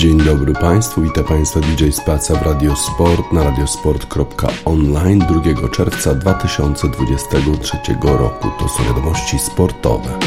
Dzień dobry Państwu, witam Państwa DJ Spaca w Radio Sport na radiosport.online 2 czerwca 2023 roku. To są wiadomości sportowe.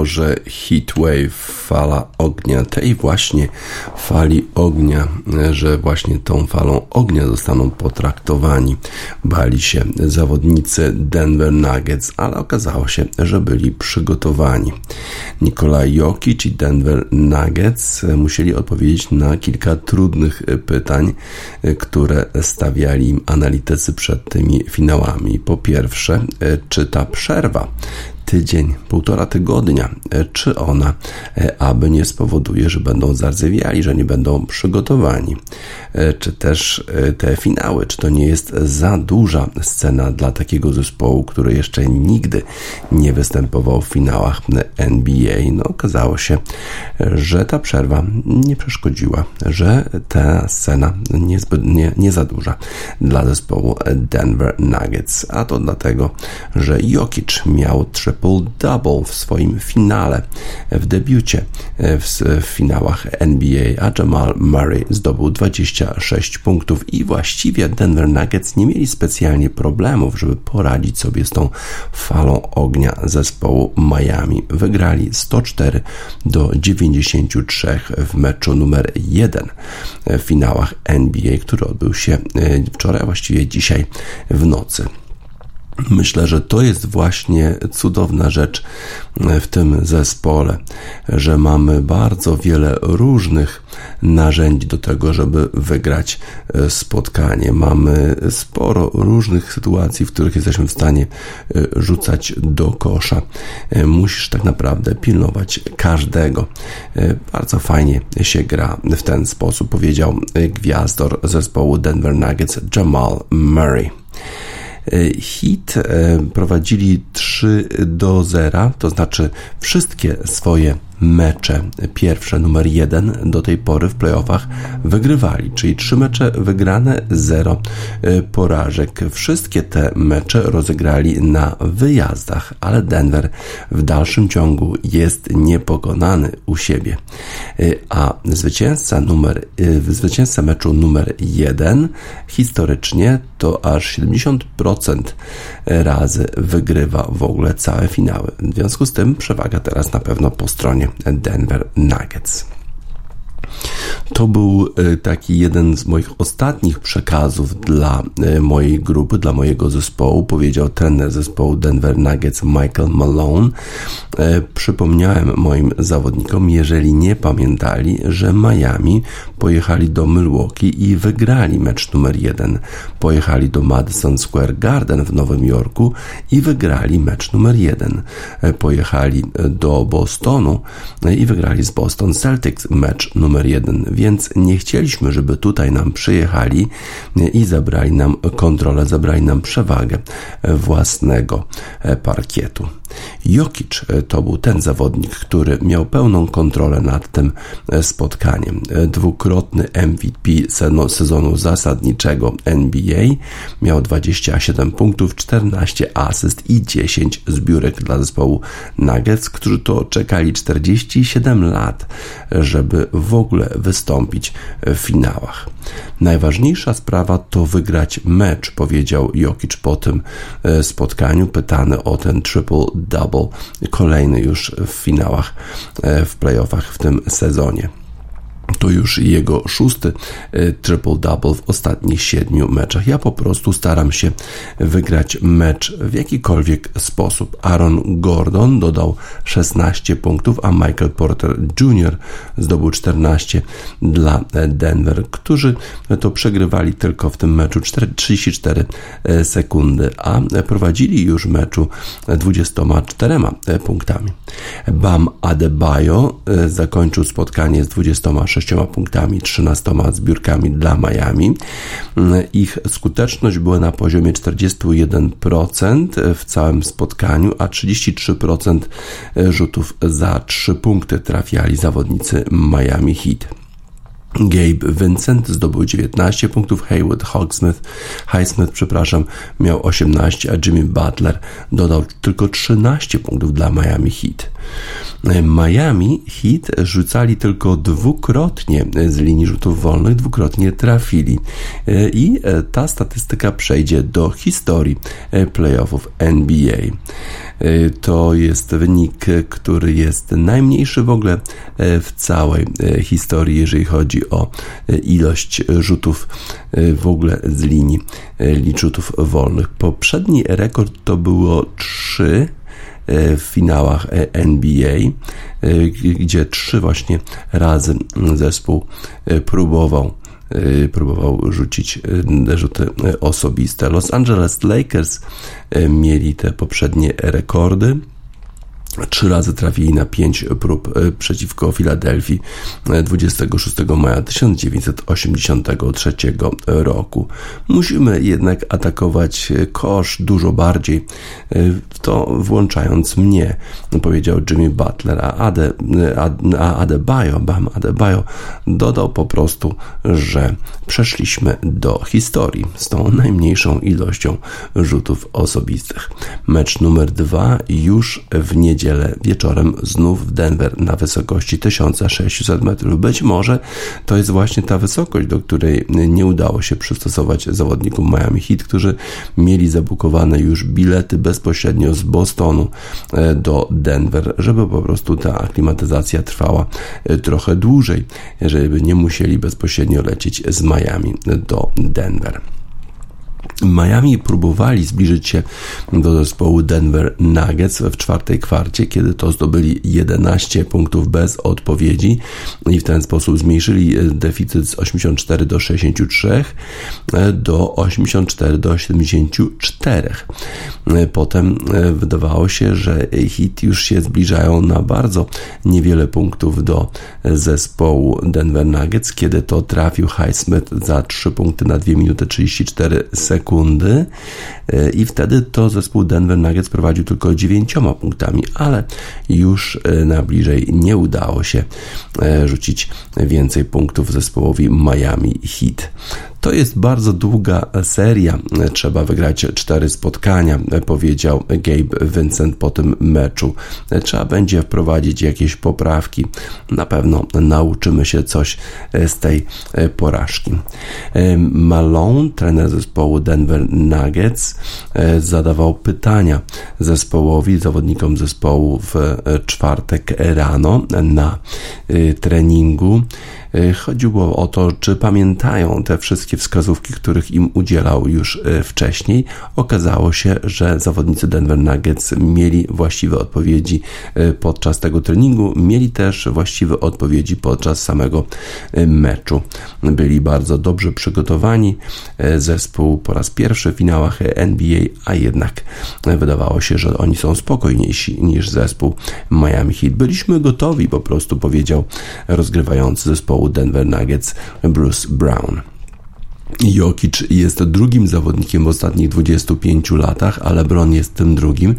W utworze Heatwave, fala ognia, tej właśnie fali ognia, że właśnie tą falą ognia zostaną potraktowani. Bali się zawodnicy Denver Nuggets, ale okazało się, że byli przygotowani. Nikolaj Jokic i Denver Nuggets musieli odpowiedzieć na kilka trudnych pytań, które stawiali im analitycy przed tymi finałami. Po pierwsze, czy ta przerwa tydzień, półtora tygodnia, czy ona e, aby nie spowoduje, że będą zardzewiali, że nie będą przygotowani, e, czy też te finały, czy to nie jest za duża scena dla takiego zespołu, który jeszcze nigdy nie występował w finałach NBA. No, okazało się, że ta przerwa nie przeszkodziła, że ta scena niezbyt, nie, nie za duża dla zespołu Denver Nuggets, a to dlatego, że Jokic miał triple-double w swoim finale, w debiucie w, w finałach NBA, a Jamal Murray zdobył 26 punktów i właściwie Denver Nuggets nie mieli specjalnie problemów, żeby poradzić sobie z tą falą ognia zespołu Miami. Wygrali 104 do 93 w meczu numer 1 w finałach NBA, który odbył się e, wczoraj, właściwie dzisiaj w nocy. Myślę, że to jest właśnie cudowna rzecz w tym zespole, że mamy bardzo wiele różnych narzędzi do tego, żeby wygrać e, spotkanie. Mamy sporo różnych sytuacji, w których jesteśmy w stanie e, rzucać do kosza. E, musisz tak naprawdę pilnować każdego. Bardzo fajnie się gra w ten sposób, powiedział gwiazdor zespołu Denver Nuggets Jamal Murray. Hit e, prowadzili 3 do 0, to znaczy wszystkie swoje mecze pierwsze, numer jeden do tej pory w playoffach wygrywali, czyli trzy mecze wygrane, zero y, porażek. Wszystkie te mecze rozegrali na wyjazdach, ale Denver w dalszym ciągu jest niepokonany u siebie. Y, a zwycięzca numer, y, zwycięzca meczu numer jeden historycznie to aż 70% razy wygrywa w ogóle całe finały. W związku z tym przewaga teraz na pewno po stronie Denver Nuggets. To był e, taki jeden z moich ostatnich przekazów dla e, mojej grupy, dla mojego zespołu, powiedział trener zespołu Denver Nuggets Michael Malone. E, przypomniałem moim zawodnikom, jeżeli nie pamiętali, że Miami pojechali do Milwaukee i wygrali mecz numer jeden. Pojechali do Madison Square Garden w Nowym Jorku i wygrali mecz numer jeden. Pojechali do Bostonu i wygrali z Boston Celtics mecz numer jeden więc nie chcieliśmy, żeby tutaj nam przyjechali i zabrali nam kontrolę, zabrali nam przewagę własnego parkietu. Jokic to był ten zawodnik, który miał pełną kontrolę nad tym spotkaniem. Dwukrotny MVP sezonu zasadniczego NBA miał 27 punktów, 14 asyst i 10 zbiórek dla zespołu Nuggets, którzy to czekali 47 lat, żeby w ogóle wystąpić w finałach. Najważniejsza sprawa to wygrać mecz, powiedział Jokic po tym e, spotkaniu, pytany o ten triple-double, kolejny już w finałach, e, w playoffach w tym sezonie. To już jego szósty e, triple-double w ostatnich siedmiu meczach. Ja po prostu staram się wygrać mecz w jakikolwiek sposób. Aaron Gordon dodał 16 punktów, a Michael Porter Jr. zdobył 14 dla Denver, którzy to przegrywali tylko w tym meczu 34 e, sekundy, a prowadzili już meczu 24 e, punktami. Bam Adebayo zakończył spotkanie z 26 6 punktami, 13 zbiórkami dla Miami. Ich skuteczność była na poziomie 41% w całym spotkaniu, a 33% rzutów za 3 punkty trafiali zawodnicy Miami Heat. Gabe Vincent zdobył 19 punktów, Haywood Hogsmith, Highsmith, przepraszam, miał 18, a Jimmy Butler dodał tylko 13 punktów dla Miami Heat. Miami Heat rzucali tylko dwukrotnie z linii rzutów wolnych, dwukrotnie trafili i ta statystyka przejdzie do historii playoffów NBA. To jest wynik, który jest najmniejszy w ogóle w całej historii, jeżeli chodzi o ilość rzutów w ogóle z linii rzutów wolnych. Poprzedni rekord to było 3 w finałach NBA, gdzie trzy właśnie razy zespół próbował próbował rzucić rzuty osobiste. Los Angeles Lakers mieli te poprzednie rekordy. Trzy razy trafili na pięć prób e, przeciwko Filadelfii 26 e, maja 1983 roku. Musimy jednak atakować kosz dużo bardziej, to włączając mnie, powiedział Jimmy Butler, a, Ade, a Adebayo, Bam Adebayo dodał po prostu, że przeszliśmy do historii z tą najmniejszą ilością rzutów osobistych. Mecz numer dwa już w niedzielę niedzielę wieczorem znów w Denver na wysokości 1600 metrów. Być może to jest właśnie ta wysokość, do której nie udało się przystosować zawodnikom Miami Heat, którzy mieli zabukowane już bilety bezpośrednio z Bostonu e, do Denver, żeby po prostu ta aklimatyzacja trwała e, trochę dłużej, żeby nie musieli bezpośrednio lecieć z Miami do Denver. Miami próbowali zbliżyć się do zespołu Denver Nuggets w czwartej kwarcie, kiedy to zdobyli 11 punktów bez odpowiedzi i w ten sposób zmniejszyli deficyt z 84 do 63 do 84 do 74. Potem wydawało się, że hit już się zbliżają na bardzo niewiele punktów do zespołu Denver Nuggets, kiedy to trafił Highsmith za 3 punkty na 2 minuty 34 sekundy sekundy i wtedy to zespół Denver Nuggets prowadził tylko 9 punktami, ale już na bliżej nie udało się rzucić więcej punktów zespołowi Miami Heat. To jest bardzo długa seria. Trzeba wygrać cztery spotkania, powiedział Gabe Vincent po tym meczu. Trzeba będzie wprowadzić jakieś poprawki. Na pewno nauczymy się coś z tej porażki. Malone, trener zespołu Denver Nuggets, zadawał pytania zespołowi, zawodnikom zespołu w czwartek rano na treningu. E, chodziło o to, czy pamiętają te wszystkie wskazówki, których im udzielał już e, wcześniej. Okazało się, że zawodnicy Denver Nuggets mieli właściwe odpowiedzi e, podczas tego treningu, mieli też właściwe odpowiedzi podczas samego meczu. Byli bardzo dobrze przygotowani. Zespół po raz pierwszy w finałach NBA, a jednak wydawało się, że oni są spokojniejsi niż zespół Miami Heat. Byliśmy gotowi, po prostu powiedział rozgrywający zespołu Denver Nuggets and Bruce Brown. Jokic jest drugim zawodnikiem w ostatnich 25 latach, ale Bron jest tym drugim,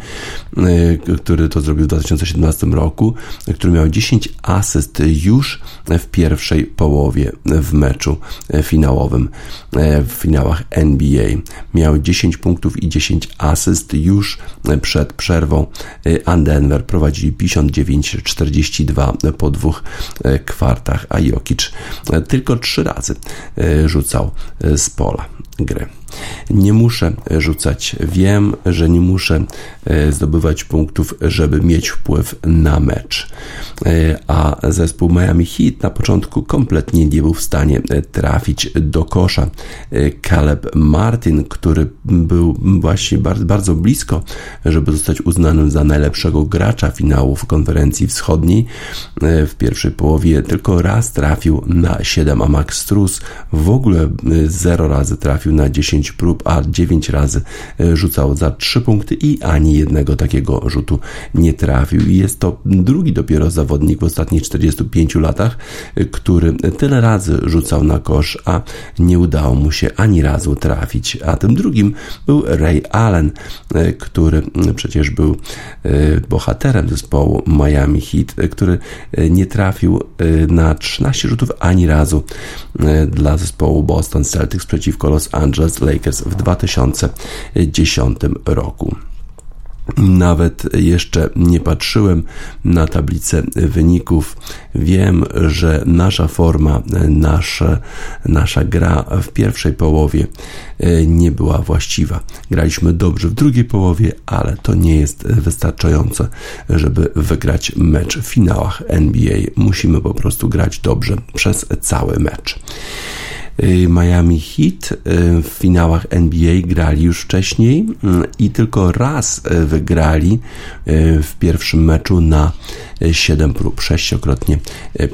e, który to zrobił w 2017 roku, który miał 10 asyst już w pierwszej połowie w meczu finałowym e, w finałach NBA. Miał 10 punktów i 10 asyst już przed przerwą, e, a Denver prowadzili 59-42 po dwóch kwartach, a Jokic tylko trzy razy rzucał z pola gry. Nie muszę rzucać. Wiem, że nie muszę e, zdobywać punktów, żeby mieć wpływ na mecz. E, a zespół Miami Heat na początku kompletnie nie był w stanie e, trafić do kosza. Caleb Martin, który był właśnie bardzo, blisko, żeby zostać uznanym za najlepszego gracza finału w konferencji wschodniej, w pierwszej połowie tylko raz trafił na 7, a Max Strus w ogóle 0 razy trafił na 10 prób a 9 razy e, rzucał za 3 punkty i ani jednego takiego rzutu nie trafił. I jest to drugi dopiero zawodnik w ostatnich 45 latach, e, który tyle razy rzucał na kosz, a nie udało mu się ani razu trafić. A tym drugim był Ray Allen, e, który przecież był bohaterem zespołu Miami Heat, który nie trafił na 13 rzutów ani razu dla zespołu Boston Celtics przeciwko Los Angeles Lakers w 2010 roku. Nawet jeszcze nie patrzyłem na tablicę wyników. Wiem, że nasza forma, nasza, nasza gra w pierwszej połowie e, nie była właściwa. Graliśmy dobrze w drugiej połowie, ale to nie jest wystarczające, żeby wygrać mecz w finałach NBA. Musimy po prostu grać dobrze przez cały mecz. Y, Miami Heat y, w finałach NBA grali już wcześniej y, i tylko raz wygrali w pierwszym meczu na 7 prób, sześciokrotnie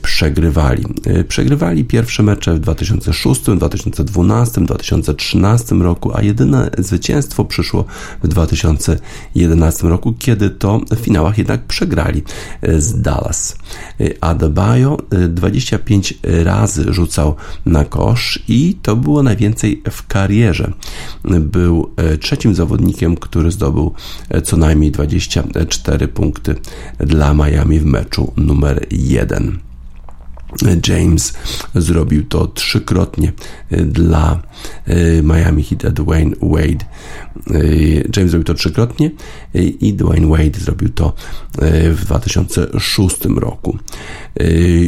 przegrywali. Przegrywali pierwsze mecze w 2006, 2012, 2013 roku, a jedyne zwycięstwo przyszło w 2011 roku, kiedy to w finałach jednak przegrali z Dallas. Adebayo 25 razy rzucał na kosz, i to było najwięcej w karierze. Był e, trzecim zawodnikiem, który zdobył e, co najmniej 24 punkty dla Miami w meczu numer 1. James zrobił to trzykrotnie e, dla Miami Heat, Dwayne Wade. James zrobił to trzykrotnie i Dwayne Wade zrobił to w 2006 roku.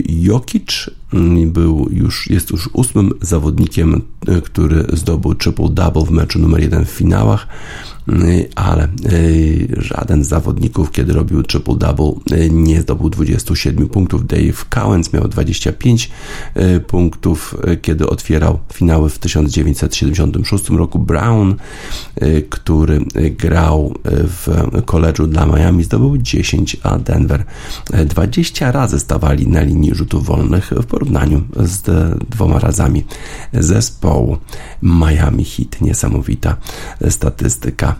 Jokic mm, był już, jest już ósmym zawodnikiem, który zdobył triple-double w meczu numer jeden w finałach, ale e, żaden z zawodników, kiedy robił triple-double, e, nie zdobył 27 punktów. Dave Cowens miał 25 punktów, kiedy otwierał finały w 1976 roku. Brown, który grał w koledżu dla Miami, zdobył 10, a Denver 20 razy stawali na linii rzutów wolnych w porównaniu z dwoma razami zespołu Miami Heat. Niesamowita statystyka.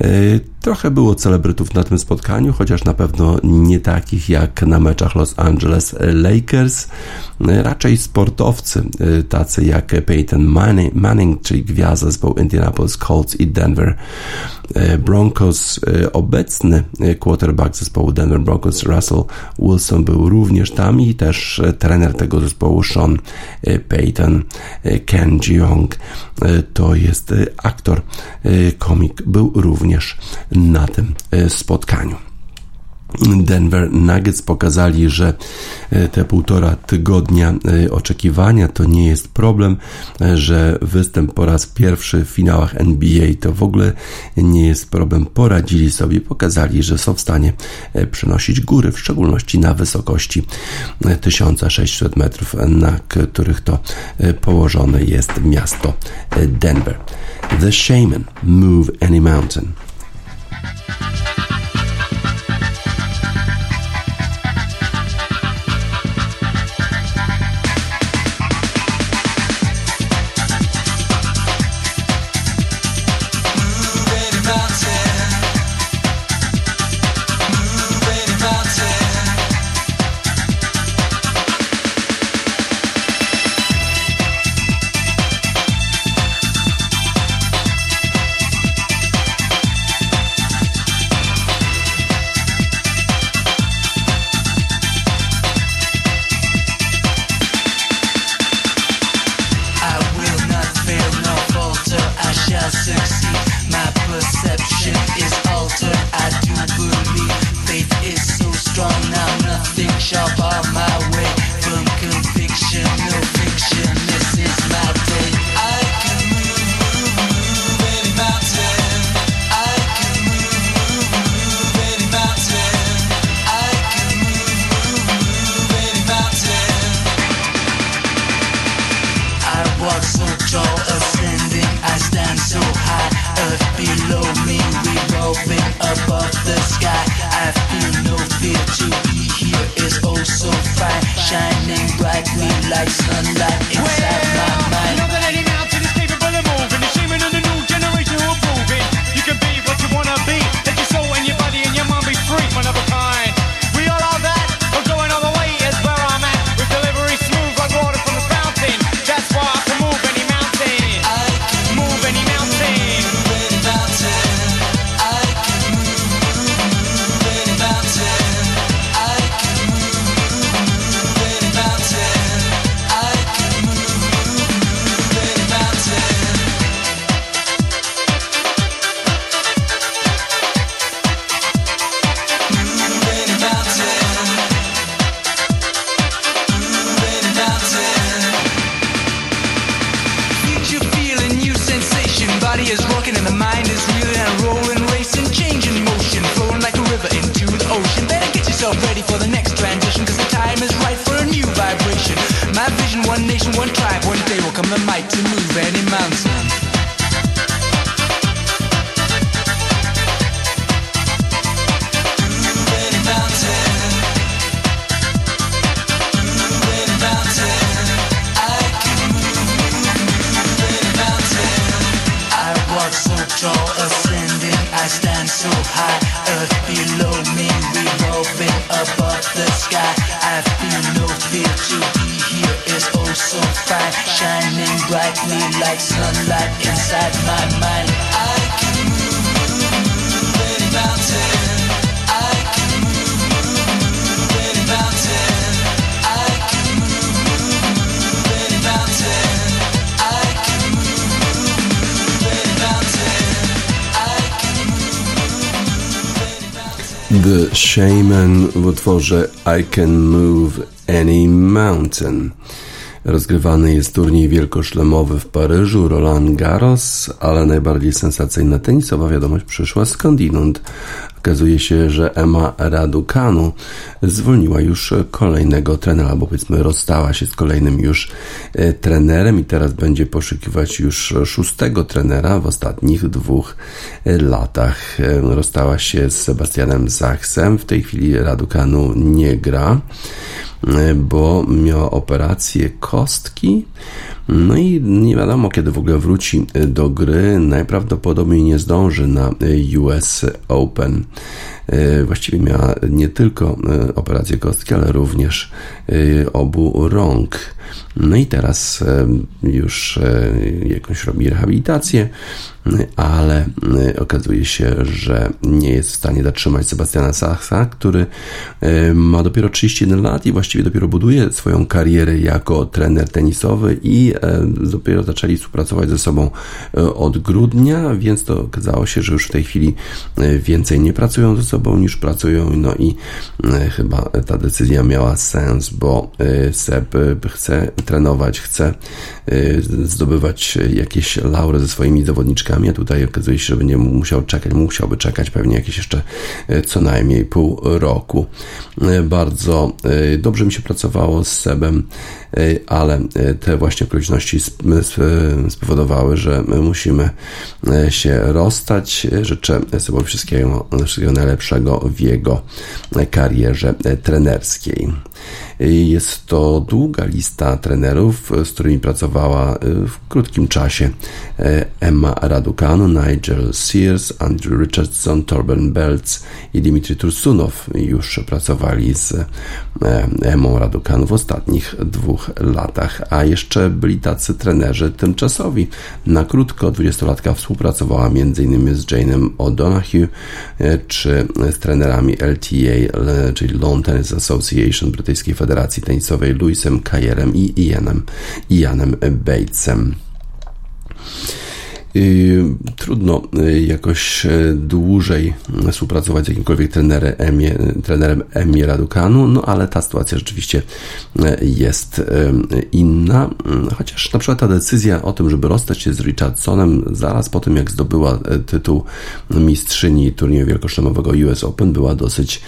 E, Trochę było celebrytów na tym spotkaniu, chociaż na pewno nie takich jak na meczach Los Angeles Lakers. Raczej sportowcy, tacy jak Peyton Manning, czyli gwiazda zespołu Indianapolis Colts i Denver Broncos. Obecny quarterback zespołu Denver Broncos, Russell Wilson, był również tam i też trener tego zespołu, Sean Payton, Ken Jeong, to jest aktor, komik, był również na tym spotkaniu. Denver Nuggets pokazali, że e, te półtora tygodnia e, oczekiwania to nie jest problem, e, że występ po raz pierwszy w finałach NBA to w ogóle nie jest problem. Poradzili sobie, pokazali, że są w stanie przenosić góry, w szczególności na wysokości 1600 metrów, na których to położone jest miasto Denver. The Shaman Move Any Mountain. Utworze I Can Move Any Mountain. Rozgrywany jest turniej wielkoszlemowy w Paryżu, Roland Garros, ale najbardziej sensacyjna tenisowa wiadomość przyszła skądinąd. Okazuje się, że Emma Raducanu zwolniła już kolejnego trenera, bo powiedzmy rozstała się z kolejnym już e, trenerem i teraz będzie poszukiwać już szóstego trenera w ostatnich dwóch e, latach. E, rozstała się z Sebastianem Zachsem. W tej chwili Raducanu nie gra bo miała operację kostki No i nie wiadomo, kiedy w ogóle wróci do gry. Najprawdopodobniej nie zdąży na US Open. Właściwie miała nie tylko operację kostki, ale również obu rąk. No i teraz już jakąś robi rehabilitację ale y, okazuje się, że nie jest w stanie zatrzymać Sebastiana Sacha, który y, ma dopiero 31 lat i właściwie dopiero buduje swoją karierę jako trener tenisowy i dopiero zaczęli współpracować ze sobą od grudnia, więc to okazało się, że już w tej chwili więcej nie pracują ze sobą niż pracują, no i chyba ta decyzja miała sens, bo Seb chce trenować, chce zdobywać jakieś laury ze swoimi zawodniczkami, a tutaj okazuje się, że będzie musiał czekać, musiałby czekać pewnie jakieś jeszcze e, co najmniej pół roku. E, bardzo e, dobrze mi się pracowało z Sebem, ale te właśnie okoliczności spowodowały, że my musimy się rozstać. Życzę Sebowi wszystkiego, wszystkiego najlepszego w jego karierze trenerskiej. Jest to długa lista trenerów, z którymi pracowała w krótkim czasie Emma Raducanu, Nigel Sears, Andrew Richardson, Torben Belz i Dimitri Tursunow już pracowali z Emmą Raducanu w ostatnich dwóch latach, a jeszcze byli tacy trenerzy tymczasowi. Na krótko 20-latka współpracowała m.in. z Jane'em O'Donoghue czy z trenerami LTA, czyli Lawn Tennis Association Brytyjskiej Federacji Tenisowej, Louisem Kajerem i Ianem, Ianem Batesem. Trudno y, jakoś y, dłużej współpracować z jakimkolwiek trenerem Emie, trenerem Emie Radukanu, no ale ta sytuacja rzeczywiście y, jest inna. Chociaż na przykład ta decyzja o tym, żeby rozstać się z Richardsonem zaraz po tym, jak zdobyła tytuł mistrzyni turnieju wielkoszlemowego US Open, była dosyć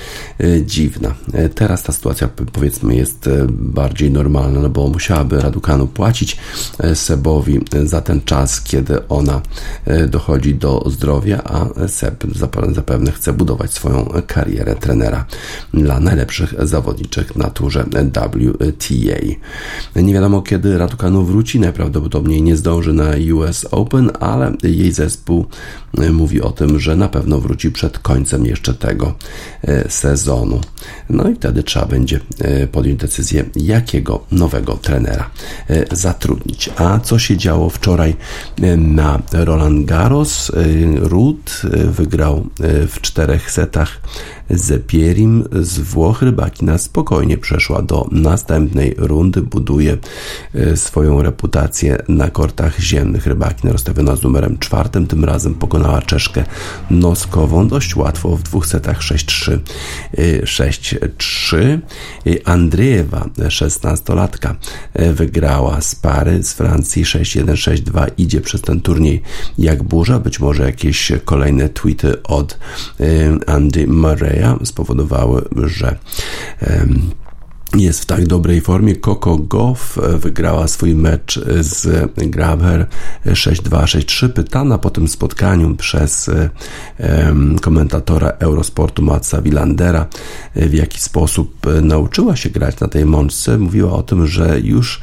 dziwna. Teraz ta sytuacja powiedzmy jest bardziej normalna, no bo musiałaby Radukanu płacić Sebowi za ten czas, kiedy ona E, dochodzi do zdrowia, a Seb zapewne chce budować swoją karierę trenera dla najlepszych zawodniczek na turze WTA. Nie wiadomo kiedy Ratukanu wróci, najprawdopodobniej nie zdąży na US Open, ale jej zespół e, mówi o tym, że na pewno wróci przed końcem jeszcze tego e, sezonu. No i wtedy trzeba będzie podjąć decyzję, jakiego nowego trenera zatrudnić. A co się działo wczoraj na Roland Garros. Y, Ruth y, wygrał y, w czterech setach z Pierim z Włoch rybakina spokojnie przeszła do następnej rundy, buduje e, swoją reputację na kortach ziemnych. Rybakina rozstawiona z numerem czwartym, tym razem pokonała Czeszkę Noskową dość łatwo w dwóch setach 6-3, 6-3. E, Andrzejewa, 16-latka, e, wygrała z pary z Francji 6-1, 6-2. Idzie przez ten turniej jak burza. Być może jakieś kolejne tweety od Andy Murray spowodowały, że jest w tak dobrej formie. Coco Goff e, wygrała swój mecz z Grabher 6-2, 6-3. Pytana po tym spotkaniu przez komentatora Eurosportu Matsa Wilandera, e, w jaki sposób e, nauczyła się grać na tej mączce, mówiła o tym, że już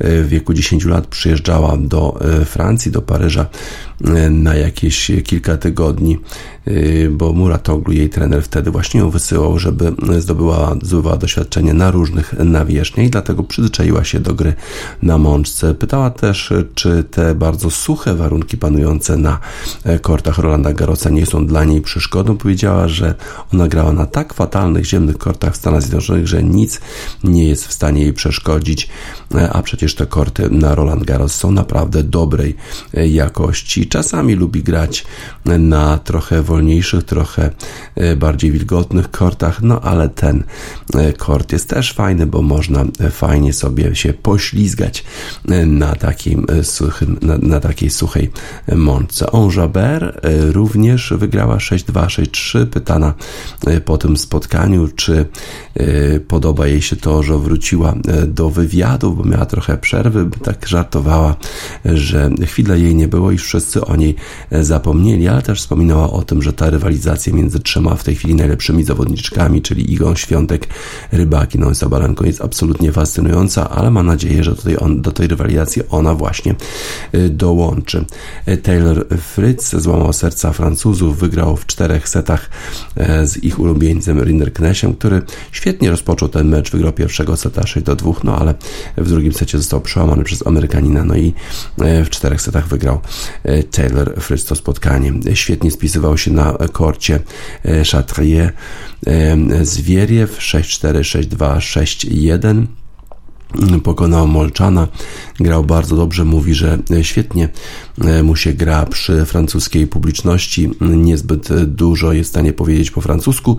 w wieku 10 lat przyjeżdżała do Francji, do Paryża na jakieś kilka tygodni, bo Muratoglu, jej trener, wtedy właśnie ją wysyłał, żeby zdobyła, zdobyła doświadczenie na różnych nawierzchniach i dlatego przyzwyczaiła się do gry na mączce. Pytała też, czy te bardzo suche warunki panujące na kortach Rolanda Garrosa nie są dla niej przeszkodą. Powiedziała, że ona grała na tak fatalnych ziemnych kortach w Stanach Zjednoczonych, że nic nie jest w stanie jej przeszkodzić, a przecież te korty na Roland Garros są naprawdę dobrej jakości czasami lubi grać na trochę wolniejszych, trochę e, bardziej wilgotnych kortach, no ale ten e, kort jest też fajny, bo można e, fajnie sobie się poślizgać na takim suchym, na, na takiej suchej mączce. Onjaber również wygrała 6-2, 6-3. Pytana po tym spotkaniu, czy podoba jej się to, że wróciła do wywiadu, bo miała trochę przerwy, tak żartowała, że chwilę jej nie było i wszyscy o niej zapomnieli, ale też wspominała o tym, że ta rywalizacja między trzema w tej chwili najlepszymi zawodniczkami, czyli Igą Świątek, Rybakiną i Sabalenką jest absolutnie fascynująca, ale mam nadzieję, że tutaj on, do tej rywalizacji ona właśnie y, dołączy. Taylor Fritz złamał serca Francuzów, wygrał w czterech setach e, z ich ulubieńcem Rinder Knesiem, który świetnie rozpoczął ten mecz, wygrał pierwszego seta 6 do 2, no ale w drugim secie został przełamany przez Amerykanina, no i e, w czterech setach wygrał e, Taylor Fritz to spotkanie. Świetnie spisywał się na korcie Chatrier Zwieriew 6-4, 6-2, 6-1 pokonał Molczana, grał bardzo dobrze, mówi, że świetnie. E, mu się gra przy francuskiej publiczności. Niezbyt dużo jest w stanie powiedzieć po francusku,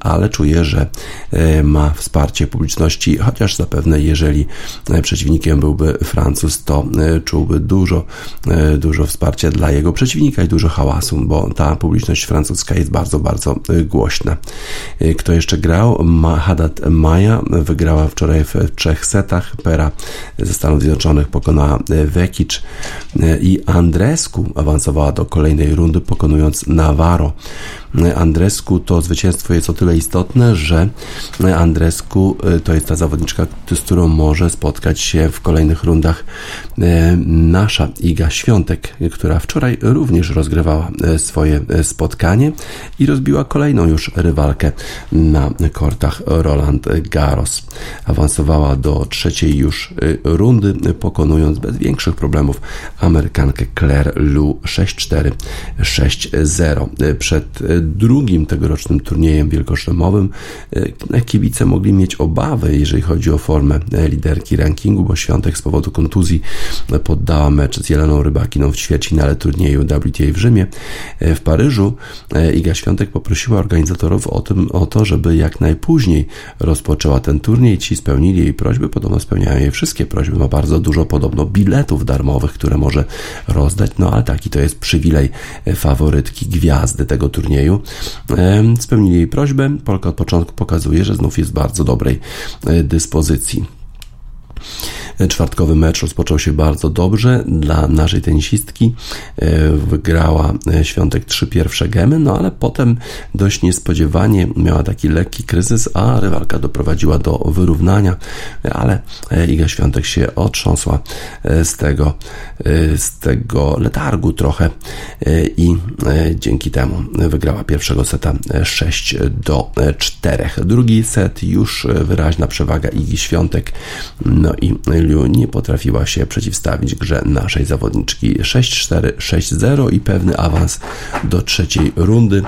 ale czuję, że e, ma wsparcie publiczności, chociaż zapewne jeżeli e, przeciwnikiem byłby Francuz, to czułby dużo, dużo wsparcia dla jego przeciwnika i dużo hałasu, bo ta publiczność francuska jest bardzo, bardzo głośna. Kto jeszcze grał? Haddad Maja wygrała wczoraj w trzech setach. Pera ze Stanów Zjednoczonych pokonała Vekic i Andresku awansowała do kolejnej rundy, pokonując Navarro. Andresku to zwycięstwo jest o tyle istotne, że Andresku e, to jest ta zawodniczka, z którą może spotkać się w kolejnych rundach e, nasza Iga Świątek, która wczoraj również rozgrywała e, swoje spotkanie i rozbiła kolejną już rywalkę na kortach Roland Garros. Awansowała do trzeciej już rundy, pokonując bez większych problemów Amerykankę Claire Lu 6-4, 6-0. Przed drugim tegorocznym turniejem wielkoszlemowym e, kibice mogli mieć obawy, jeżeli chodzi o formę e, liderki rankingu, bo Świątek z powodu kontuzji poddała mecz z Jeleną Rybakiną w ćwierćfinale turnieju WTA w Rzymie. E, w Paryżu Iga Świątek poprosiła organizatorów o, tym, o to, żeby jak najpóźniej rozpoczęła ten turniej. Ci spełnili jej prośby, podobno spełniają jej wszystkie prośby. Ma bardzo dużo podobno biletów darmowych, które może rozdać, no ale taki to jest przywilej faworytki gwiazdy tego turnieju spełnili jej prośbę. Polka od początku pokazuje, że znów jest w bardzo dobrej e, dyspozycji. Czwartkowy mecz rozpoczął się bardzo dobrze dla naszej tenisistki. E, wygrała e, Świątek trzy pierwsze gemy, no ale potem dość niespodziewanie miała taki lekki kryzys, a rywalka doprowadziła do wyrównania, ale e, Iga Świątek się otrząsła z tego, z tego letargu trochę i dzięki temu wygrała pierwszego seta 6 do 4. Drugi set już wyraźna przewaga Igi Świątek, no i Nie potrafiła się przeciwstawić grze naszej zawodniczki 6-4, 6-0 i pewny awans do trzeciej rundy.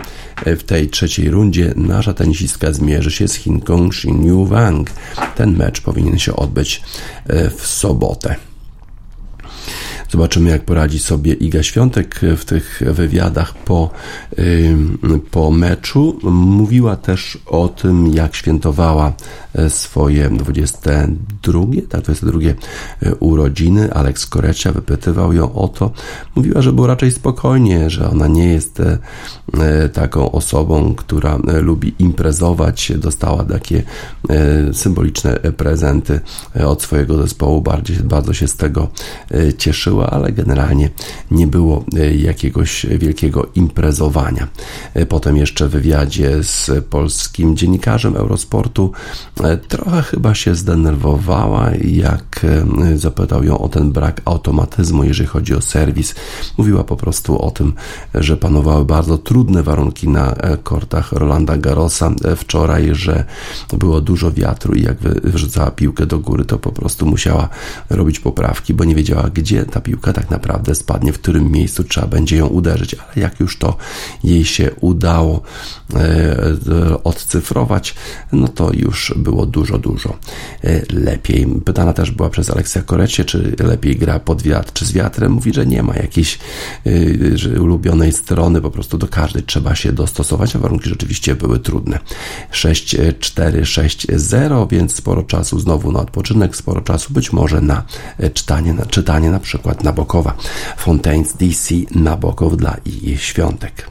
W tej trzeciej rundzie nasza tenisistka zmierzy się z Chinką Xin Wang. Ten mecz powinien się odbyć e, w sobotę. Zobaczymy, jak poradzi sobie Iga Świątek w tych wywiadach po, po meczu. Mówiła też o tym, jak świętowała e, swoje 22, tak, 22 e, urodziny. Aleks Korecia wypytywał ją o to. Mówiła, że było raczej spokojnie, że ona nie jest e, taką osobą, która lubi imprezować. Dostała takie symboliczne prezenty od swojego zespołu. Bardziej, bardzo się z tego cieszyła ale generalnie nie było e, jakiegoś wielkiego imprezowania. E, potem jeszcze w wywiadzie z polskim dziennikarzem Eurosportu e, trochę chyba się zdenerwowała, jak zapytał ją o ten brak automatyzmu, jeżeli chodzi o serwis. Mówiła po prostu o tym, że panowały bardzo trudne warunki na kortach Rolanda Garrosa wczoraj, że było dużo wiatru i jak wyrzucała piłkę do góry, to po prostu musiała robić poprawki, bo nie wiedziała, gdzie ta piłka piłka tak naprawdę spadnie, w którym miejscu trzeba będzie ją uderzyć, ale jak już to jej się udało e, odcyfrować, no to już było dużo, dużo e, lepiej. Pytana też była przez Aleksja Korecie, czy lepiej gra pod wiatr, czy z wiatrem. Mówi, że nie ma jakiejś e, ulubionej strony, po prostu do każdej trzeba się dostosować, a warunki rzeczywiście były trudne. 6-4, 6-0, więc sporo czasu znowu na odpoczynek, sporo czasu być może na czytanie, na czytanie na przykład Nabokowa. Fontaines DC Nabokow dla ich świątek.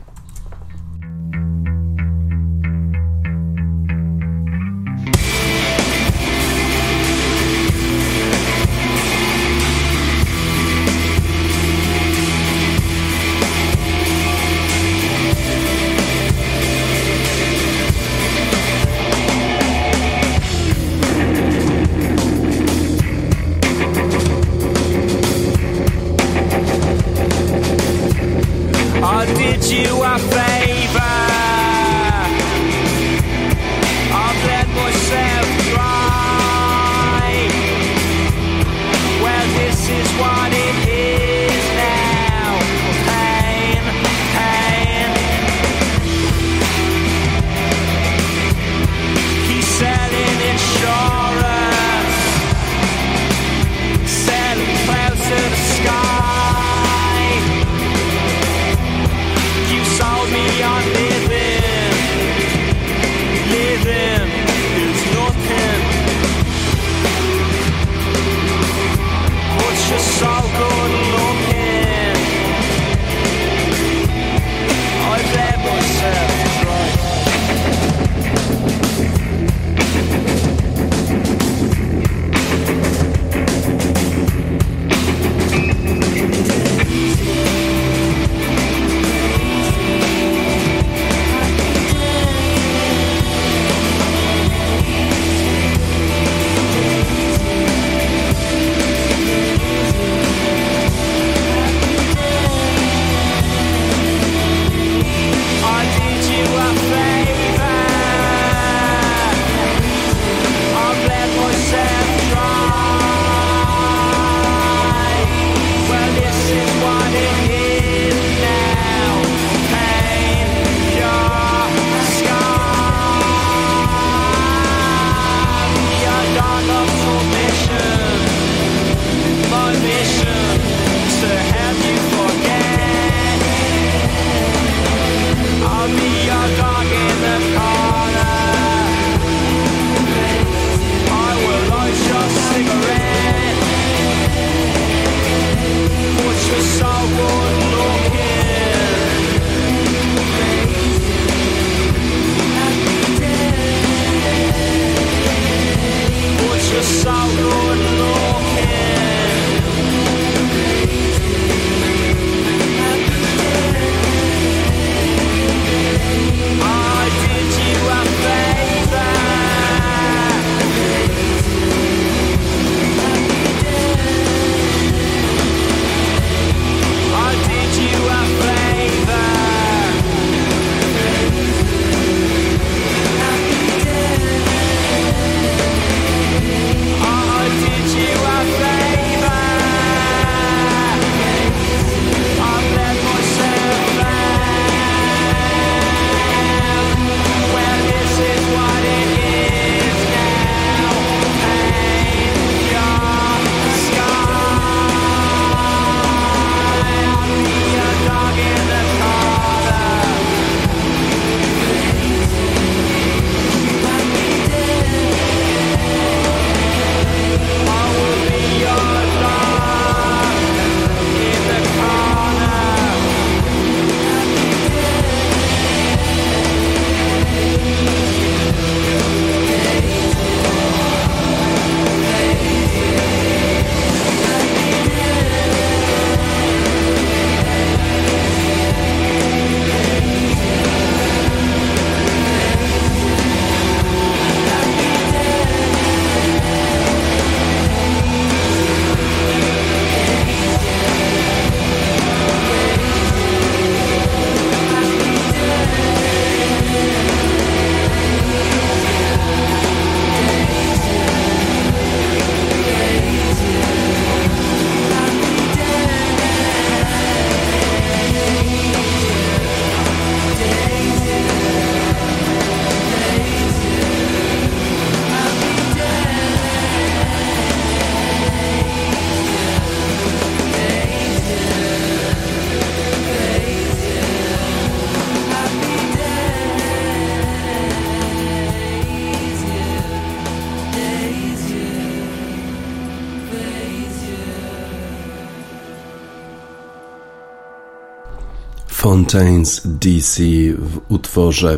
Fontaines DC w utworze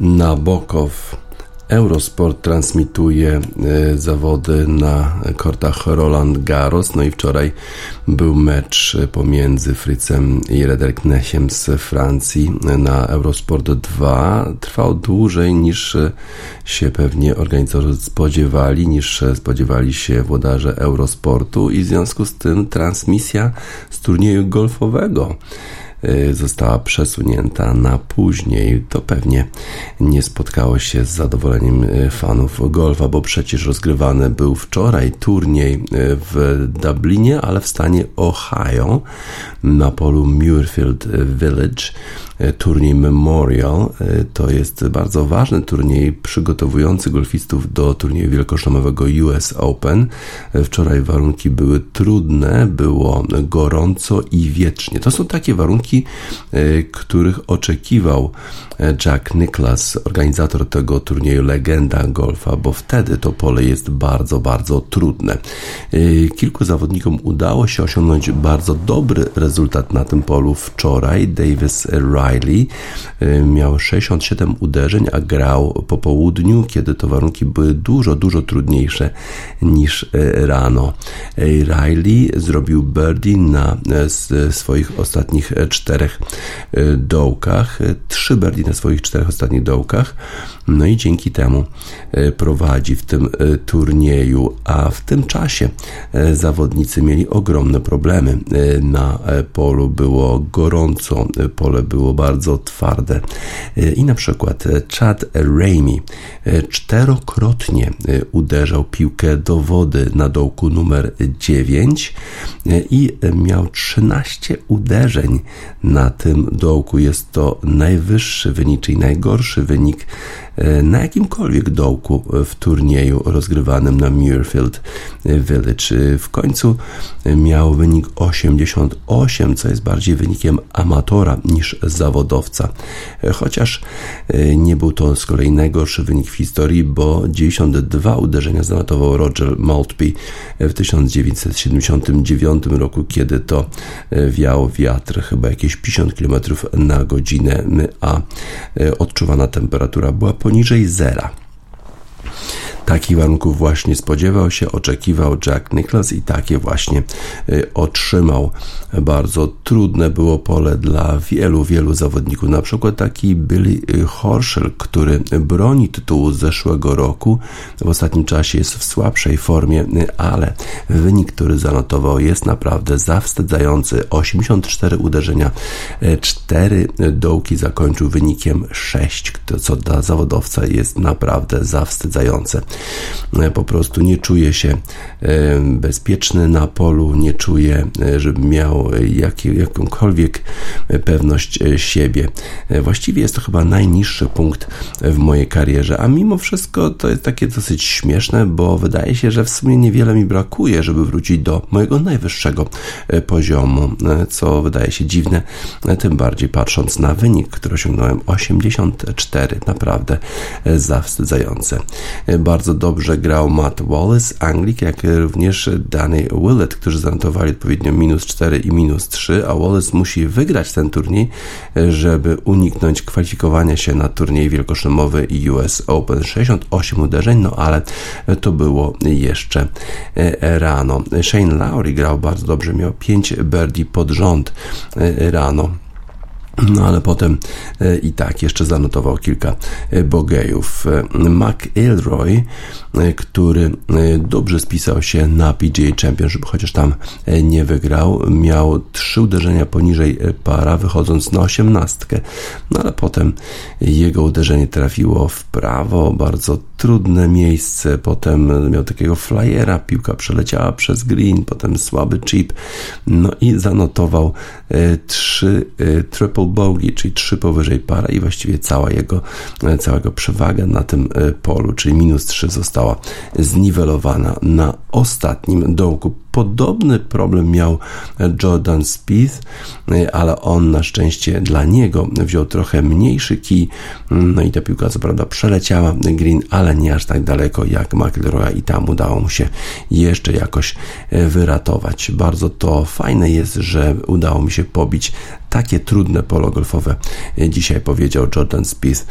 Nabokow. Eurosport transmituje e, zawody na kortach Roland Garros. No i wczoraj był mecz pomiędzy Fritzem i Rederknesiem z Francji na Eurosport 2. Trwał dłużej niż się pewnie organizatorzy spodziewali, niż spodziewali się włodarze Eurosportu i w związku z tym transmisja z turnieju golfowego została przesunięta na później, to pewnie nie spotkało się z zadowoleniem y, fanów golfa, bo przecież rozgrywany był wczoraj turniej y, w Dublinie, ale w stanie Ohio na polu Muirfield Village turniej Memorial. To jest bardzo ważny turniej przygotowujący golfistów do turnieju wielkoszlemowego US Open. Wczoraj warunki były trudne, było gorąco i wiecznie. To są takie warunki, których oczekiwał Jack Nicklaus, organizator tego turnieju, legenda golfa, bo wtedy to pole jest bardzo, bardzo trudne. Kilku zawodnikom udało się osiągnąć bardzo dobry rezultat na tym polu wczoraj. Davis Riley miał 67 uderzeń, a grał po południu, kiedy to warunki były dużo, dużo trudniejsze niż rano. Riley zrobił birdie na swoich ostatnich czterech dołkach, trzy birdie na swoich czterech ostatnich dołkach, no i dzięki temu prowadzi w tym turnieju, a w tym czasie zawodnicy mieli ogromne problemy. Na polu było gorąco, pole było bardzo twarde. E, I na przykład e, Chad e, czterokrotnie uderzał piłkę do wody na dołku numer 9 i miał 13 uderzeń na tym dołku. Jest to najwyższy wynik, czyli najgorszy wynik na jakimkolwiek dołku w turnieju rozgrywanym na Muirfield Village. W końcu miał wynik 88, co jest bardziej wynikiem amatora niż zawodowca. Chociaż nie był to z kolei najgorszy wynik w historii, bo 92 uderzenia zanotował Roger Maltby w 1979 roku, kiedy to wiał wiatr chyba jakieś 50 km na godzinę, a odczuwana temperatura była poniżej zera. Takich warunków właśnie spodziewał się, oczekiwał Jack Nicklaus i takie właśnie y, otrzymał. Bardzo trudne było pole dla wielu, wielu zawodników. Na przykład taki Billy Horschel, który broni tytułu z zeszłego roku. W ostatnim czasie jest w słabszej formie, ale wynik, który zanotował jest naprawdę zawstydzający. 84 uderzenia, 4 dołki zakończył wynikiem 6, co dla zawodowca jest naprawdę zawstydzające. Po prostu nie czuje się bezpieczny na polu, nie czuje, żeby miał jak, jakąkolwiek pewność siebie. Właściwie jest to chyba najniższy punkt w mojej karierze, a mimo wszystko to jest takie dosyć śmieszne, bo wydaje się, że w sumie niewiele mi brakuje, żeby wrócić do mojego najwyższego poziomu, co wydaje się dziwne, tym bardziej patrząc na wynik, który osiągnąłem 84, naprawdę zawstydzające. Bardzo dobrze grał Matt Wallace, Anglik, jak również Danny Willett, którzy zanotowali odpowiednio minus 4 i minus 3, a Wallace musi wygrać ten turniej, żeby uniknąć kwalifikowania się na turniej wielkoszemowy US Open. 68 uderzeń, no ale to było jeszcze rano. Shane Lowry grał bardzo dobrze, miał 5 birdie pod rząd rano. No ale potem e, i tak jeszcze zanotował kilka e, bogejów. E, McIlroy, który dobrze spisał się na PGA Championship, chociaż tam nie wygrał, miał trzy uderzenia poniżej para, wychodząc na osiemnastkę. No ale potem jego uderzenie trafiło w prawo, bardzo trudne miejsce. Potem miał takiego flyera, piłka przeleciała przez green, potem słaby chip. No i zanotował trzy triple bogey, czyli trzy powyżej para i właściwie cała jego, e, całego przewaga na tym e, polu, czyli minus 3 została zniwelowana na ostatnim dołku. Podobny problem miał Jordan Spieth, e, ale on na szczęście dla niego wziął trochę mniejszy kij, no i ta piłka co prawda przeleciała green, ale nie aż tak daleko jak McIlroy i tam udało mu się jeszcze jakoś wyratować. Bardzo to fajne jest, że udało mi się pobić takie trudne polo golfowe, e, dzisiaj powiedział Jordan Spieth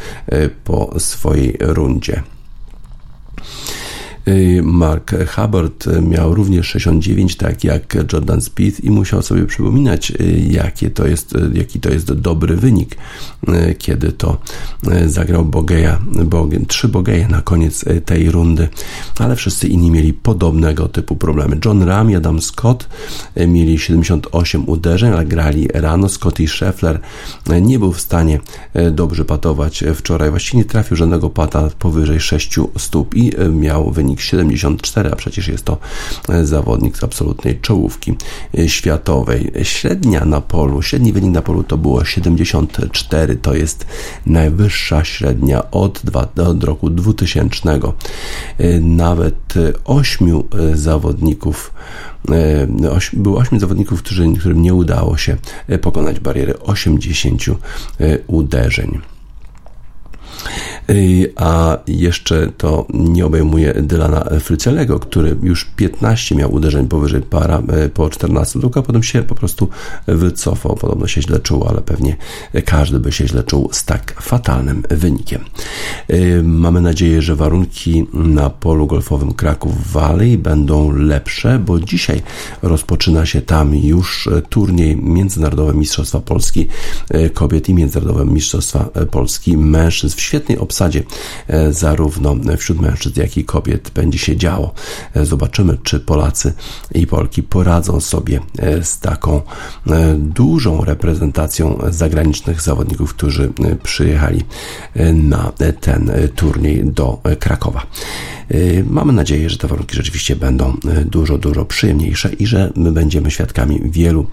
po swojej rundzie. Y, Mark Hubbard miał również 69, tak jak Jordan Spieth i musiał sobie przypominać, y, jakie to jest, y, jaki to jest dobry wynik, kiedy to zagrał Bogeja, Boge, trzy Bogeje na koniec tej rundy, ale wszyscy inni mieli podobnego typu problemy. John Ram i Adam Scott mieli 78 uderzeń, ale grali rano. Scott i Scheffler nie był w stanie dobrze patować wczoraj. Właściwie nie trafił żadnego pata powyżej 6 stóp i miał wynik 74, a przecież jest to e, zawodnik z absolutnej czołówki e, światowej. Średnia na polu, średni wynik na polu to było 74, to jest najwyższa średnia od, od roku 2000. E, nawet ośmiu zawodników było ośmiu zawodników, którzy, którym nie udało się pokonać bariery 80 uderzeń. A jeszcze to nie obejmuje Dylana Frycelego, który już 15 miał uderzeń powyżej para e, po 14 a potem się po prostu wycofał. Podobno się źle czuł, ale pewnie każdy by się źle czuł z tak fatalnym wynikiem. E, mamy nadzieję, że warunki na polu golfowym Kraków Valley będą lepsze, bo dzisiaj rozpoczyna się tam już turniej Międzynarodowe Mistrzostwa Polski e, Kobiet i Międzynarodowe Mistrzostwa Polski Mężczyzn w świetnej obsadzie e, zarówno wśród mężczyzn, jak i kobiet będzie się działo. E, zobaczymy, czy Polacy i Polki poradzą sobie e, z taką dużą reprezentacją zagranicznych zawodników, którzy przyjechali na ten turniej do Krakowa. Mamy nadzieję, że te warunki rzeczywiście będą dużo, dużo przyjemniejsze i że my będziemy świadkami wielu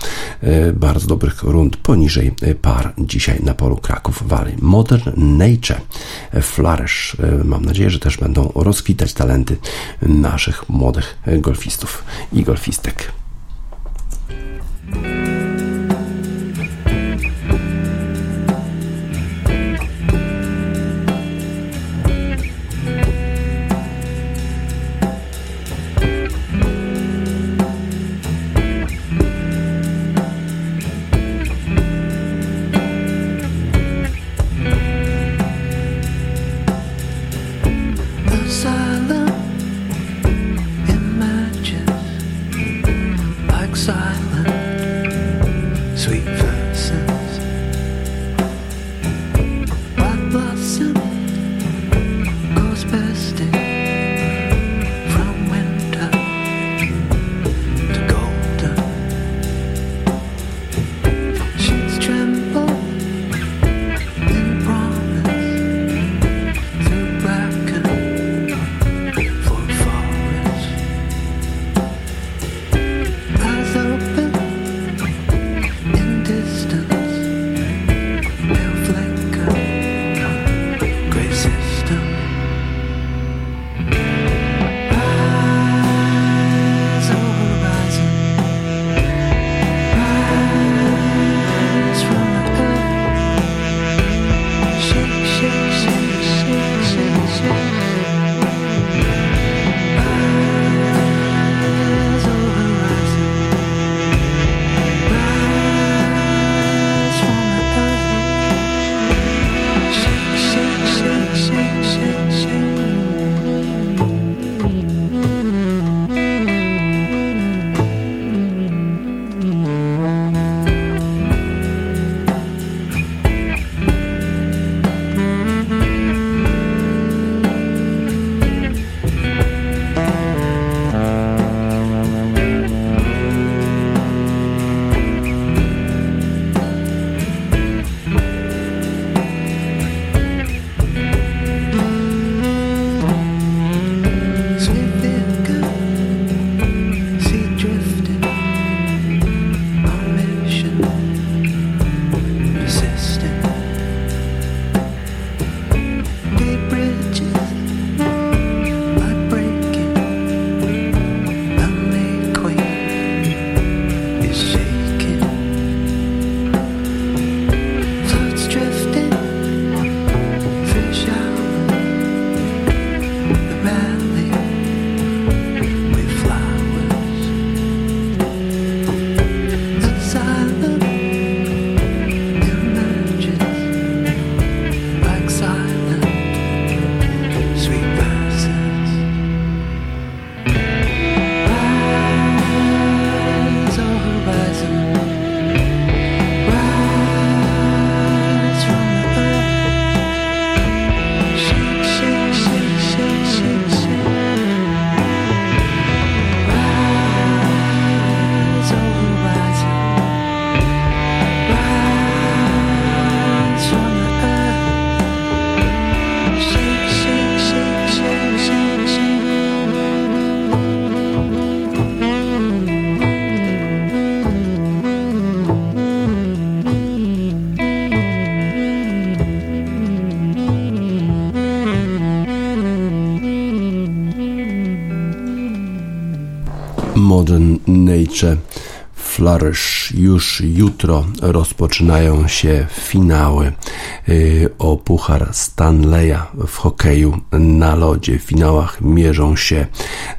bardzo dobrych rund poniżej par dzisiaj na polu Kraków Valley. Modern Nature Flourish. Mam nadzieję, że też będą rozkwitać talenty naszych młodych golfistów i golfistek. Flourish. Już jutro rozpoczynają się finały y, o Puchar Stanleya w hokeju na lodzie. W finałach mierzą się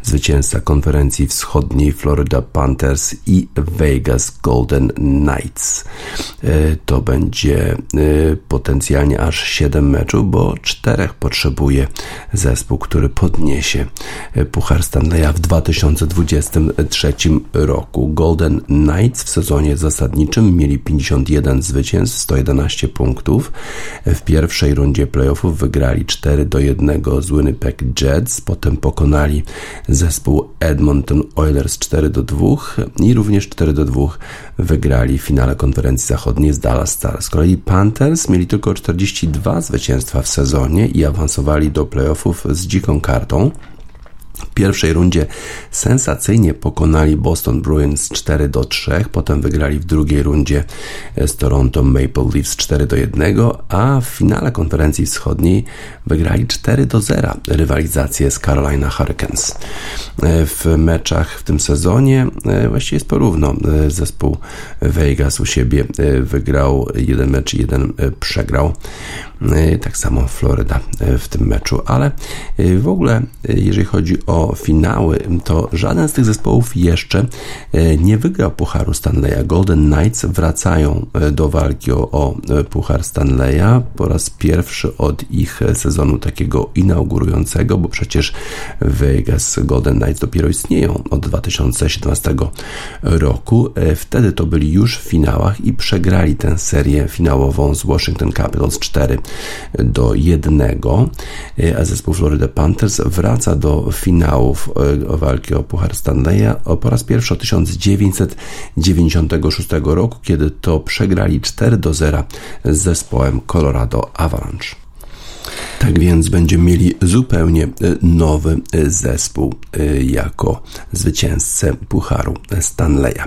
zwycięzca konferencji wschodniej Florida Panthers i Vegas Golden Knights. Y, to będzie y, potencjalnie aż 7 meczów, bo czterech potrzebuje zespół, który podniesie Puchar Stanleya w 2023 roku. Golden Knights w sezonie zasadniczym mieli 51 zwycięstw, 111 punktów. W pierwszej rundzie playoffów wygrali 4 do 1 z Winnipeg Jets, potem pokonali zespół Edmonton Oilers 4 do 2 i również 4 do 2 wygrali w finale konferencji zachodniej z Dallas Stars. Z kolei Panthers mieli tylko 42 zwycięstwa w sezonie i awansowali do playoffów z dziką kartą. W pierwszej rundzie sensacyjnie pokonali Boston Bruins 4 do 3, potem wygrali w drugiej rundzie z Toronto Maple Leafs 4 do 1, a w finale konferencji wschodniej wygrali 4 do 0 rywalizację z Carolina Hurricanes. W meczach w tym sezonie e, właściwie jest porówno. E, zespół Vegas u siebie e, wygrał jeden mecz jeden przegrał. Tak samo Florida w tym meczu, ale w ogóle jeżeli chodzi o finały, to żaden z tych zespołów jeszcze nie wygrał Pucharu Stanleya. Golden Knights wracają do walki o, o Puchar Stanleya po raz pierwszy od ich sezonu takiego inaugurującego, bo przecież Vegas Golden Knights dopiero istnieją od 2017 roku. Wtedy to byli już w finałach i przegrali tę serię finałową z Washington Capitals 4 do 1, a zespół Florida Panthers wraca do finałów e, walki o Puchar Stanleya po raz pierwszy od 1996 roku, kiedy to przegrali 4 do 0 z zespołem Colorado Avalanche. Tak więc będziemy mieli zupełnie e, nowy e, zespół e, jako zwycięzcę Pucharu Stanleya.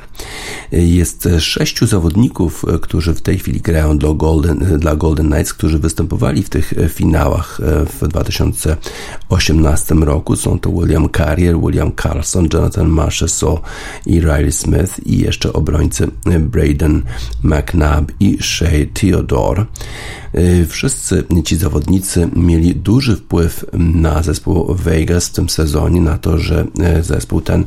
Jest sześciu zawodników, którzy w tej chwili grają dla Golden, dla Golden Knights, którzy występowali w tych finałach w 2018 roku. Są to William Carrier, William Carlson, Jonathan Marchessault i Riley Smith i jeszcze obrońcy Braden McNabb i Shea Theodore. Wszyscy ci zawodnicy mieli duży wpływ na zespół Vegas w tym sezonie, na to, że e, zespół ten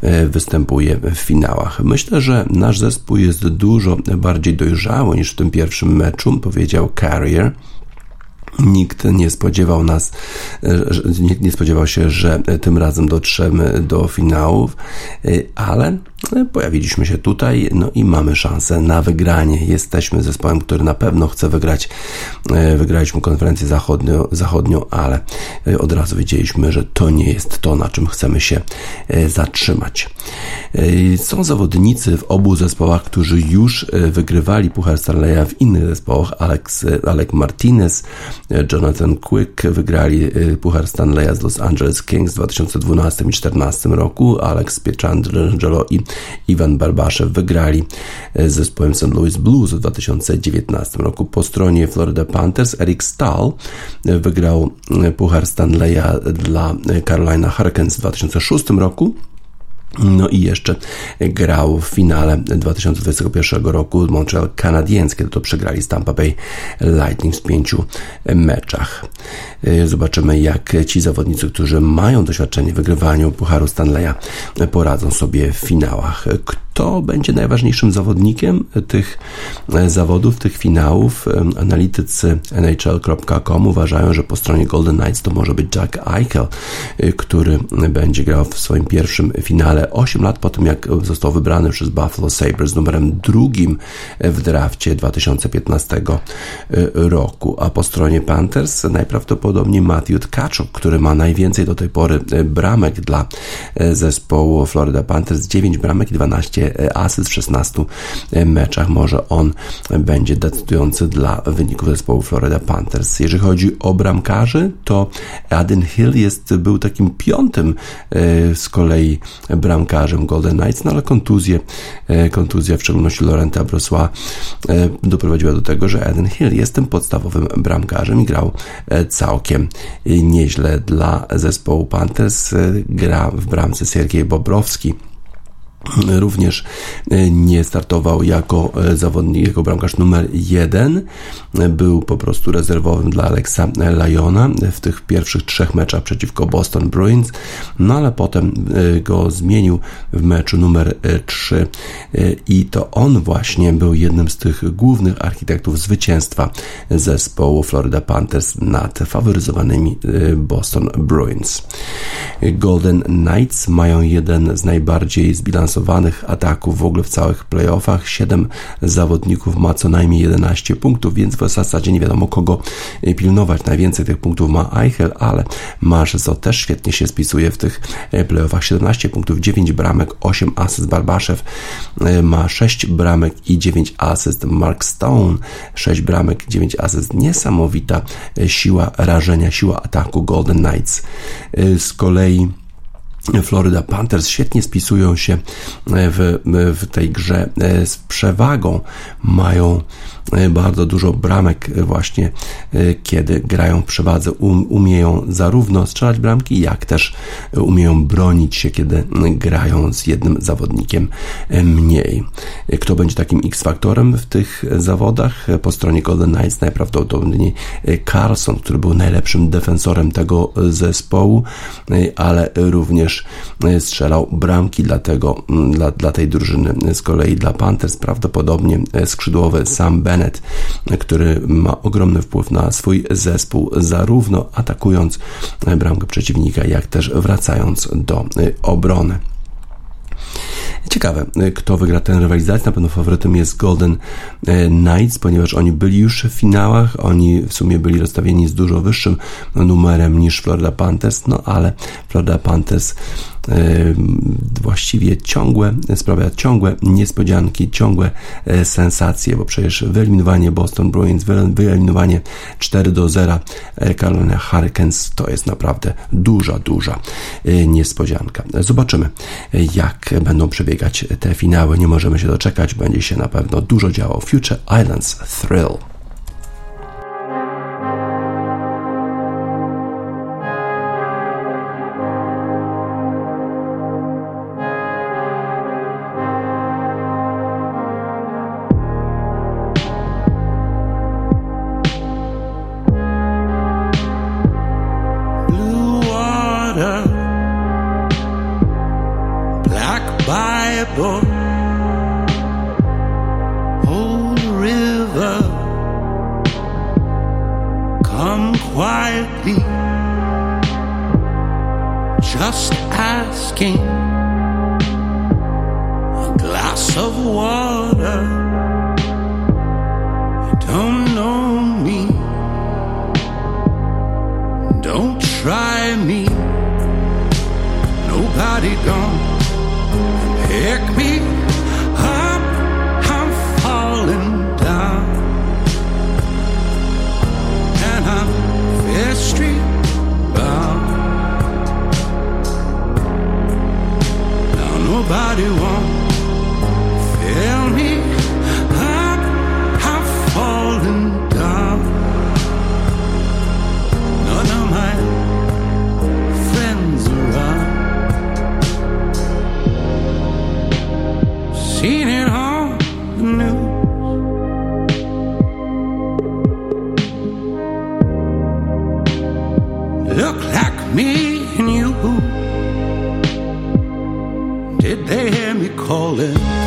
e, występuje w finałach. Myślę, że nasz zespół jest dużo bardziej dojrzały niż w tym pierwszym meczu, powiedział Carrier. Nikt nie spodziewał nas, e, nikt nie spodziewał się, że tym razem dotrzemy do finałów, ale Pojawiliśmy się tutaj, no i mamy szansę na wygranie. Jesteśmy zespołem, który na pewno chce wygrać. E, wygraliśmy konferencję zachodnią, zachodnią, ale e, od razu wiedzieliśmy, że to nie jest to, na czym chcemy się e, zatrzymać. Są zawodnicy w obu zespołach, którzy już wygrywali Puchar Starleya w innych zespołach. Alex, Alec Martinez, Jonathan Quick wygrali Puchar Stanleya z Los Angeles Kings w 2012 i 2014 roku. Alex Pietrangelo i Iwan Barbaszew wygrali z zespołem St. Louis Blues w 2019 roku. Po stronie Florida Panthers Eric Stahl wygrał Puchar Stanleya dla Carolina Hurricanes w 2006 roku. No i jeszcze grał w finale 2021 roku Montreal Canadiens, kiedy to przegrali z Tampa Bay Lightning w pięciu meczach. Zobaczymy, jak ci zawodnicy, którzy mają doświadczenie w wygrywaniu Pucharu Stanleya, poradzą sobie w finałach. Kto będzie najważniejszym zawodnikiem tych zawodów, tych finałów? Analitycy NHL.com uważają, że po stronie Golden Knights to może być Jack Eichel, który będzie grał w swoim pierwszym finale 8 lat po tym, jak został wybrany przez Buffalo Sabres numerem drugim w drafcie 2015 roku. A po stronie Panthers najprawdopodobniej Matthew Tkachuk, który ma najwięcej do tej pory bramek dla zespołu Florida Panthers, 9 bramek i 12 12 asyst w 16 meczach. Może on będzie decydujący dla wyników zespołu Florida Panthers. Jeżeli chodzi o bramkarzy, to Aden Hill jest, był takim piątym e, z kolei bramkarzem Golden Knights, no ale kontuzje, e, kontuzja w szczególności Lorenta Brosła e, doprowadziła do tego, że Aden Hill jest tym podstawowym bramkarzem i grał całkiem nieźle dla zespołu Panthers. Gra w bramce Siergiej Bobrowski Również e, nie startował jako e, zawodnik, jako bramkarz numer jeden. Był po prostu rezerwowym dla Alexa Lyona w tych pierwszych trzech meczach przeciwko Boston Bruins, no ale potem e, go zmienił w meczu numer 3 i to on właśnie był jednym z tych głównych architektów zwycięstwa zespołu Florida Panthers nad faworyzowanymi Boston Bruins. Golden Knights mają jeden z najbardziej zbilansowanych ataków w ogóle w całych playoffach. Siedem zawodników ma co najmniej 11 punktów, więc w zasadzie nie wiadomo kogo pilnować. Najwięcej tych punktów ma Eichel, ale Marzezo też świetnie się spisuje w tych playoffach. 17 punktów, 9 bramek, 8 asyst. Barbaszew e, ma 6 bramek i 9 asyst. Mark Stone 6 bramek, 9 asyst. Niesamowita siła rażenia, siła ataku Golden Knights. E, z kolei Florida Panthers świetnie spisują się w, w tej grze e, z przewagą. Mają E, bardzo dużo bramek e, właśnie, e, kiedy grają w przewadze. Um, umieją zarówno strzelać bramki, jak też umieją bronić się, kiedy grają z jednym zawodnikiem mniej. Kto będzie takim X-faktorem w tych zawodach? Po stronie Golden Knights najprawdopodobniej Carlson, który był najlepszym defensorem tego zespołu, ale również strzelał bramki dla, tego, dla, dla tej drużyny. Z kolei dla Panthers prawdopodobnie skrzydłowy Sam Bennett Bennett, który ma ogromny wpływ na swój zespół, zarówno atakując bramkę przeciwnika, jak też wracając do obrony. Ciekawe, kto wygra tę rywalizację. Na pewno faworytem jest Golden Knights, ponieważ oni byli już w finałach. Oni w sumie byli rozstawieni z dużo wyższym numerem niż Florida Panthers, no ale Florida Panthers właściwie ciągłe, sprawia ciągłe niespodzianki, ciągłe e, sensacje, bo przecież wyeliminowanie Boston Bruins, wyeliminowanie 4 do 0 e, Carolina Hurricanes to jest naprawdę duża, duża e, niespodzianka. Zobaczymy, jak będą przebiegać te finały. Nie możemy się doczekać, będzie się na pewno dużo działo. Future Islands Thrill. of water. Don't know me. Don't try me. Nobody gone. Pick me up. I'm falling down. And I'm fair street bound. Now nobody wants. lembro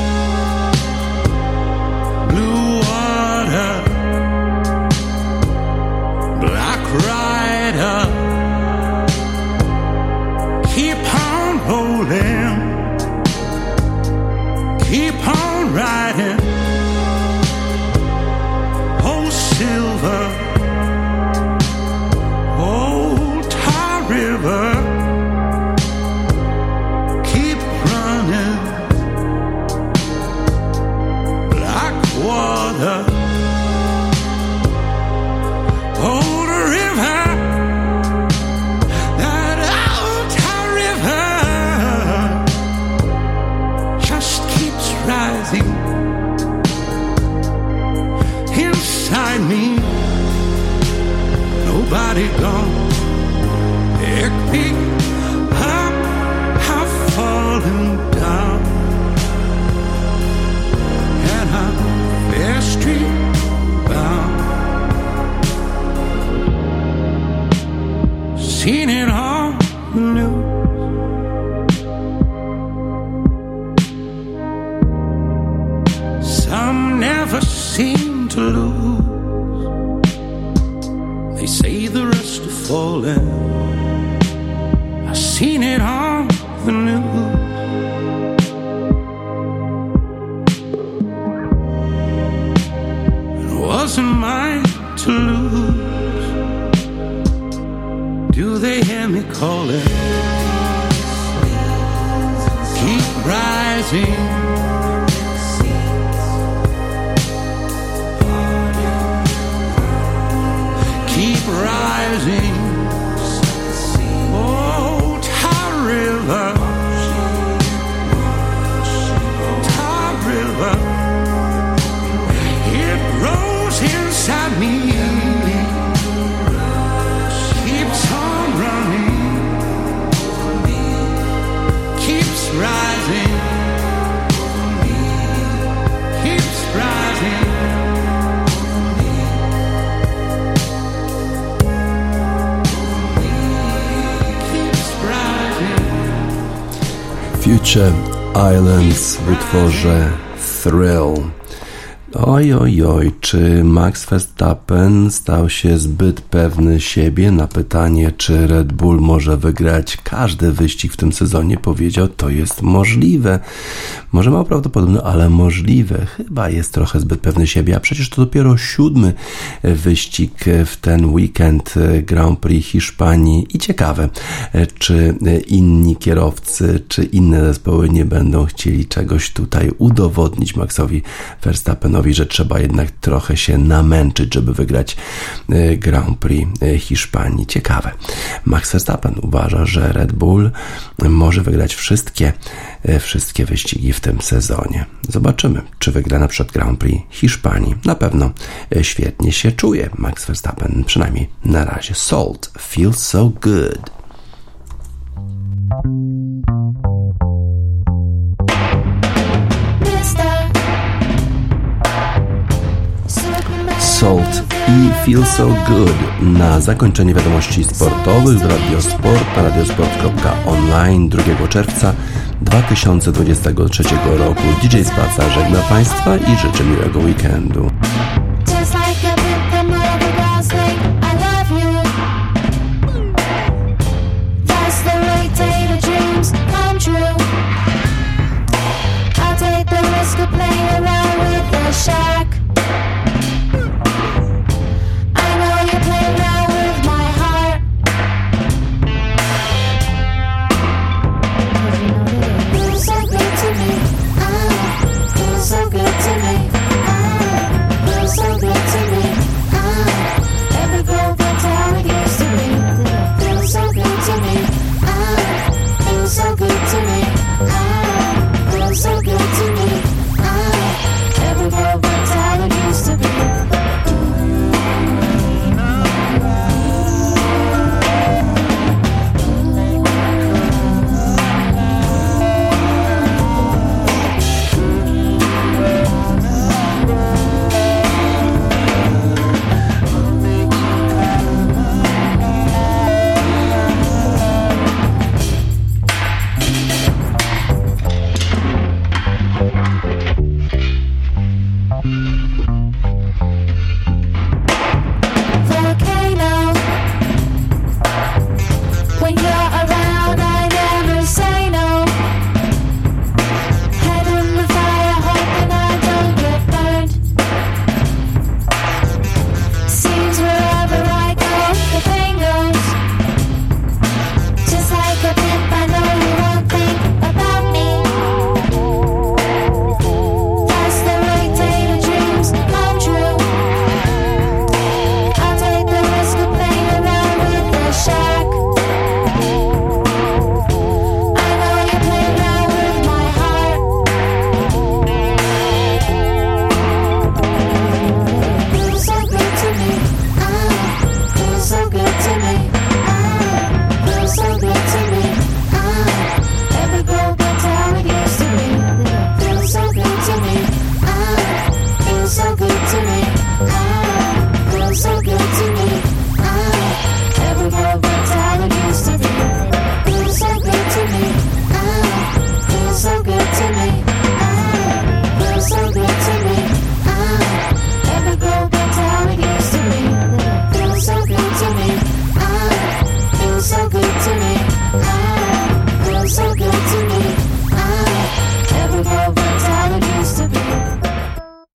utworze Thrill. Max Verstappen stał się zbyt pewny siebie? Na pytanie, czy Red Bull może wygrać każdy wyścig w tym sezonie, powiedział, to jest możliwe. Może mało prawdopodobne, ale możliwe. Chyba jest trochę zbyt pewny siebie, a przecież to dopiero siódmy wyścig w ten weekend Grand Prix Hiszpanii i ciekawe, czy inni kierowcy, czy inne zespoły nie będą chcieli czegoś tutaj udowodnić Maxowi Verstappenowi, że trzeba jednak trochę się namęczyć, żeby wygrać e, Grand Prix e, Hiszpanii. Ciekawe. Max Verstappen uważa, że Red Bull może wygrać wszystkie, e, wszystkie wyścigi w tym sezonie. Zobaczymy, czy wygra na przykład Grand Prix Hiszpanii. Na pewno świetnie się czuje Max Verstappen, przynajmniej na razie. Salt feels so good. Salt i Feel So Good na zakończenie wiadomości sportowych w Radiosport na radiosport.online 2 czerwca 2023 roku. DJ Spaca żegna Państwa i życzę miłego weekendu.